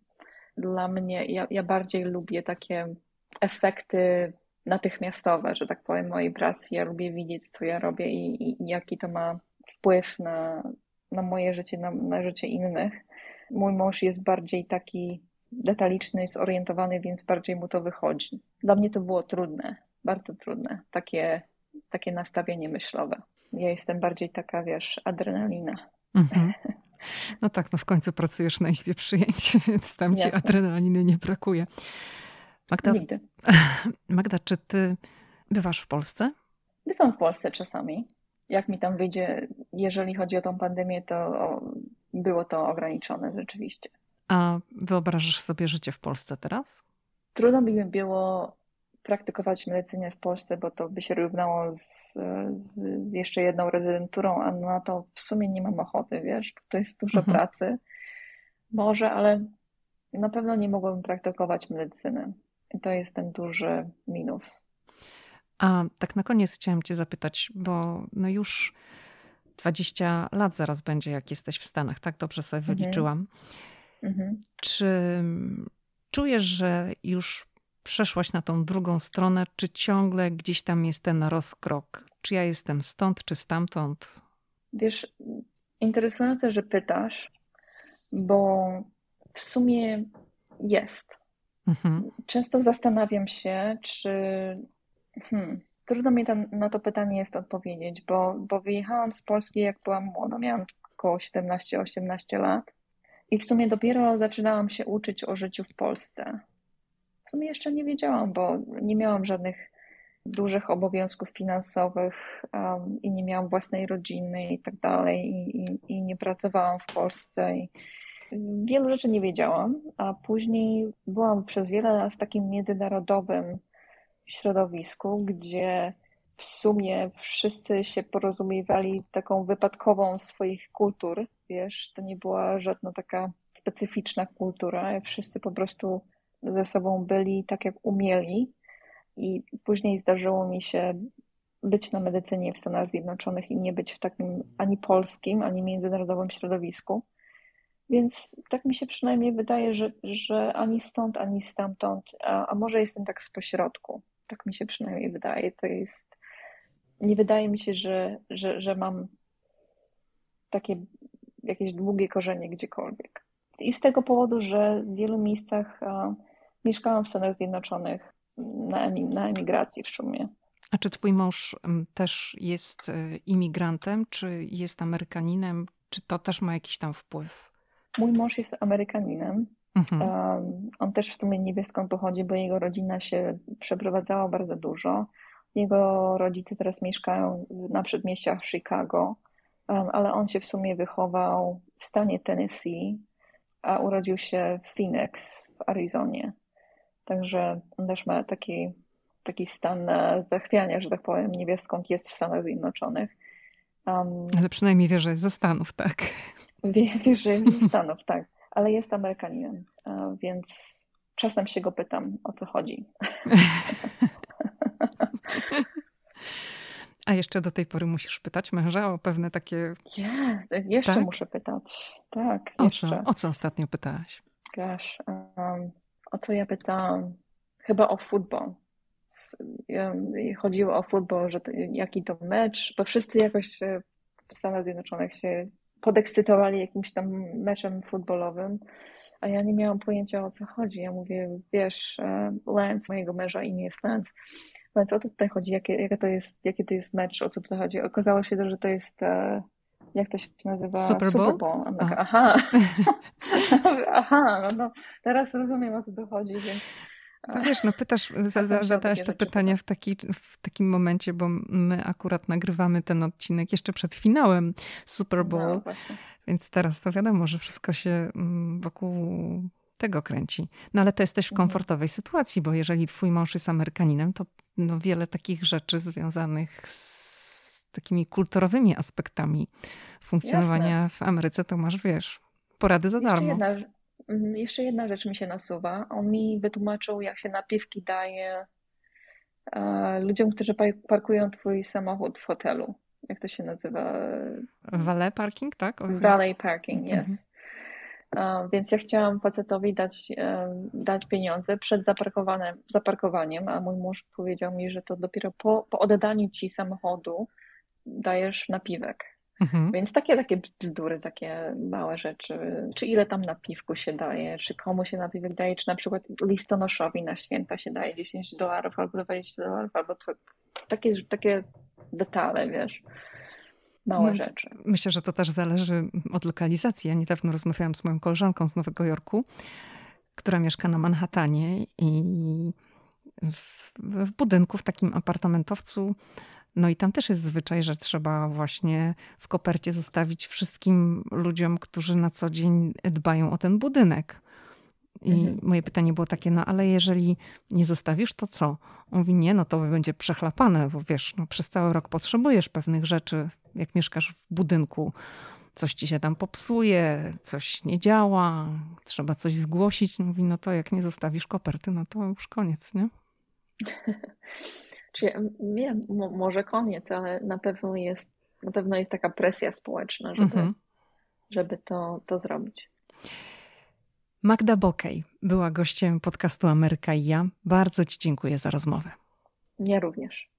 Dla mnie, ja, ja bardziej lubię takie efekty natychmiastowe, że tak powiem, mojej pracy. Ja lubię widzieć, co ja robię i, i, i jaki to ma wpływ na, na moje życie, na, na życie innych. Mój mąż jest bardziej taki detaliczny, zorientowany, więc bardziej mu to wychodzi. Dla mnie to było trudne, bardzo trudne, takie, takie nastawienie myślowe. Ja jestem bardziej taka, wiesz, adrenalina. Mhm. No tak, no w końcu pracujesz na izbie przyjęć, więc tam ci adrenaliny nie brakuje. Magda, Nigdy. Magda, czy ty bywasz w Polsce? Bywam w Polsce czasami. Jak mi tam wyjdzie, jeżeli chodzi o tą pandemię, to było to ograniczone rzeczywiście. A wyobrażasz sobie życie w Polsce teraz? Trudno by mi było praktykować medycynę w Polsce, bo to by się równało z, z, jeszcze jedną rezydenturą, a na to w sumie nie mam ochoty, wiesz, to jest dużo mhm. pracy. Może, ale na pewno nie mogłabym praktykować medycyny. I to jest ten duży minus. A tak na koniec chciałam Cię zapytać, bo no już 20 lat zaraz będzie, jak jesteś w Stanach, tak dobrze sobie mhm. wyliczyłam. Mhm. Czy czujesz, że już przeszłaś na tą drugą stronę, czy ciągle gdzieś tam jest ten rozkrok? Czy ja jestem stąd, czy stamtąd? Wiesz, interesujące, że pytasz, bo w sumie jest. Mhm. Często zastanawiam się, czy. Hmm, trudno mi tam na to pytanie jest odpowiedzieć, bo, bo wyjechałam z Polski, jak byłam młoda, miałam około 17-18 lat. I w sumie dopiero zaczynałam się uczyć o życiu w Polsce. W sumie jeszcze nie wiedziałam, bo nie miałam żadnych dużych obowiązków finansowych um, i nie miałam własnej rodziny i tak dalej, i, i, i nie pracowałam w Polsce. I, Wielu rzeczy nie wiedziałam, a później byłam przez wiele lat w takim międzynarodowym środowisku, gdzie w sumie wszyscy się porozumiewali taką wypadkową swoich kultur. Wiesz, to nie była żadna taka specyficzna kultura. Wszyscy po prostu ze sobą byli tak, jak umieli. I później zdarzyło mi się być na medycynie w Stanach Zjednoczonych i nie być w takim ani polskim, ani międzynarodowym środowisku. Więc tak mi się przynajmniej wydaje, że, że ani stąd, ani stamtąd, a, a może jestem tak z pośrodku. Tak mi się przynajmniej wydaje. To jest. Nie wydaje mi się, że, że, że mam takie jakieś długie korzenie gdziekolwiek. I z tego powodu, że w wielu miejscach a, mieszkałam w Stanach Zjednoczonych na, na emigracji w sumie. A czy twój mąż też jest e, imigrantem, czy jest Amerykaninem? Czy to też ma jakiś tam wpływ? Mój mąż jest Amerykaninem. Mhm. Um, on też w sumie nie wie skąd pochodzi, bo jego rodzina się przeprowadzała bardzo dużo. Jego rodzice teraz mieszkają na przedmieściach Chicago, um, ale on się w sumie wychował w stanie Tennessee, a urodził się w Phoenix w Arizonie. Także on też ma taki, taki stan zachwiania, że tak powiem, nie wie skąd jest w Stanach Zjednoczonych. Um, ale przynajmniej wie, że jest ze Stanów, tak? Jest ze Stanów, tak. Ale jest Amerykaninem, więc czasem się go pytam, o co chodzi. A jeszcze do tej pory musisz pytać męża o pewne takie. Yes, jeszcze tak? muszę pytać. Tak. O co? o co ostatnio pytałaś? Gosh, um, o co ja pytałam? Chyba o futbol. Chodziło o futbol, że to, jaki to mecz, bo wszyscy jakoś w Stanach Zjednoczonych się podekscytowali jakimś tam meczem futbolowym, a ja nie miałam pojęcia o co chodzi. Ja mówię, wiesz, e, Lance, mojego męża imię jest Lance, Lance, o co tutaj chodzi, jakie, jakie, to jest, jaki to jest mecz, o co tutaj chodzi. Okazało się, że to jest e, jak to się nazywa? Super Bowl? Super Bowl. aha, aha, no, no, teraz rozumiem o co to chodzi, więc... No wiesz, no pytasz, zadałeś to pytanie w, taki, w takim momencie, bo my akurat nagrywamy ten odcinek jeszcze przed finałem Super no, Bowl, no, więc teraz to wiadomo, że wszystko się mm, wokół tego kręci. No ale to jesteś w mhm. komfortowej sytuacji, bo jeżeli twój mąż jest Amerykaninem, to no, wiele takich rzeczy związanych z takimi kulturowymi aspektami funkcjonowania Jasne. w Ameryce, to masz, wiesz, porady za darmo. Jeszcze jedna, mhm, jeszcze jedna rzecz mi się nasuwa. On mi wytłumaczył, jak się napiwki daje e, ludziom, którzy parkują twój samochód w hotelu. Jak to się nazywa? Valet parking, tak? Valet parking, yes. Mhm. Więc ja chciałam facetowi dać, uh, dać pieniądze przed zaparkowaniem, a mój mąż powiedział mi, że to dopiero po, po oddaniu ci samochodu dajesz napiwek. Mhm. Więc takie, takie bzdury, takie małe rzeczy. Czy ile tam napiwku się daje, czy komu się napiwek daje, czy na przykład listonoszowi na święta się daje 10 dolarów albo 20 dolarów, albo co. Takie, takie detale, wiesz. Małe no, rzeczy. Myślę, że to też zależy od lokalizacji. Ja niedawno rozmawiałam z moją koleżanką z Nowego Jorku, która mieszka na Manhattanie i w, w budynku, w takim apartamentowcu no i tam też jest zwyczaj, że trzeba właśnie w kopercie zostawić wszystkim ludziom, którzy na co dzień dbają o ten budynek. I mhm. moje pytanie było takie, no ale jeżeli nie zostawisz, to co? On mówi, nie, no to będzie przechlapane, bo wiesz, no, przez cały rok potrzebujesz pewnych rzeczy, jak mieszkasz w budynku. Coś ci się tam popsuje, coś nie działa, trzeba coś zgłosić. Mówi, no to jak nie zostawisz koperty, no to już koniec, nie? Czy wiem, może koniec, ale na pewno jest, na pewno jest taka presja społeczna, żeby, mhm. żeby to, to zrobić. Magda Bokej była gościem podcastu Ameryka i ja. Bardzo Ci dziękuję za rozmowę. Ja również.